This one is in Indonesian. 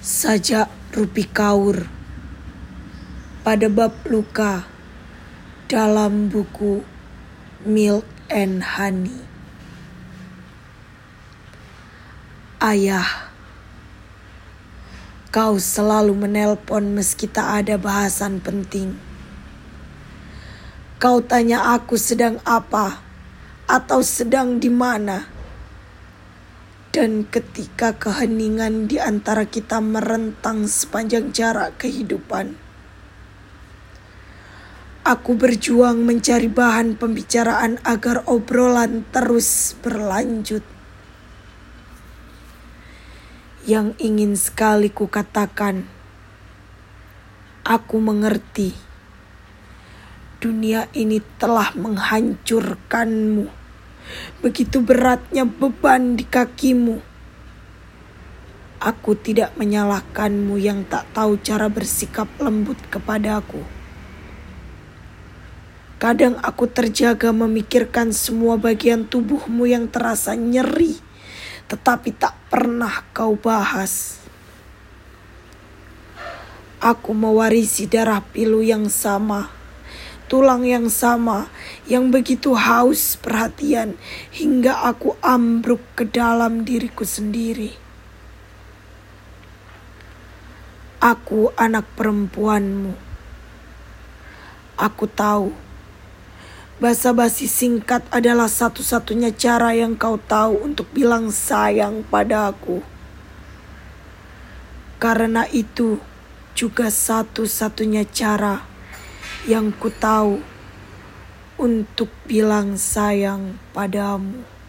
Sajak Rupi Kaur pada bab luka dalam buku Milk and Honey. Ayah, kau selalu menelpon meski tak ada bahasan penting. Kau tanya aku sedang apa atau sedang di mana. Dan ketika keheningan di antara kita merentang sepanjang jarak kehidupan, aku berjuang mencari bahan pembicaraan agar obrolan terus berlanjut. Yang ingin sekali kukatakan, aku mengerti dunia ini telah menghancurkanmu Begitu beratnya beban di kakimu. Aku tidak menyalahkanmu yang tak tahu cara bersikap lembut kepadaku. Kadang aku terjaga memikirkan semua bagian tubuhmu yang terasa nyeri, tetapi tak pernah kau bahas. Aku mewarisi darah pilu yang sama tulang yang sama yang begitu haus perhatian hingga aku ambruk ke dalam diriku sendiri. Aku anak perempuanmu. Aku tahu basa-basi singkat adalah satu-satunya cara yang kau tahu untuk bilang sayang pada aku. Karena itu juga satu-satunya cara yang ku tahu untuk bilang sayang padamu.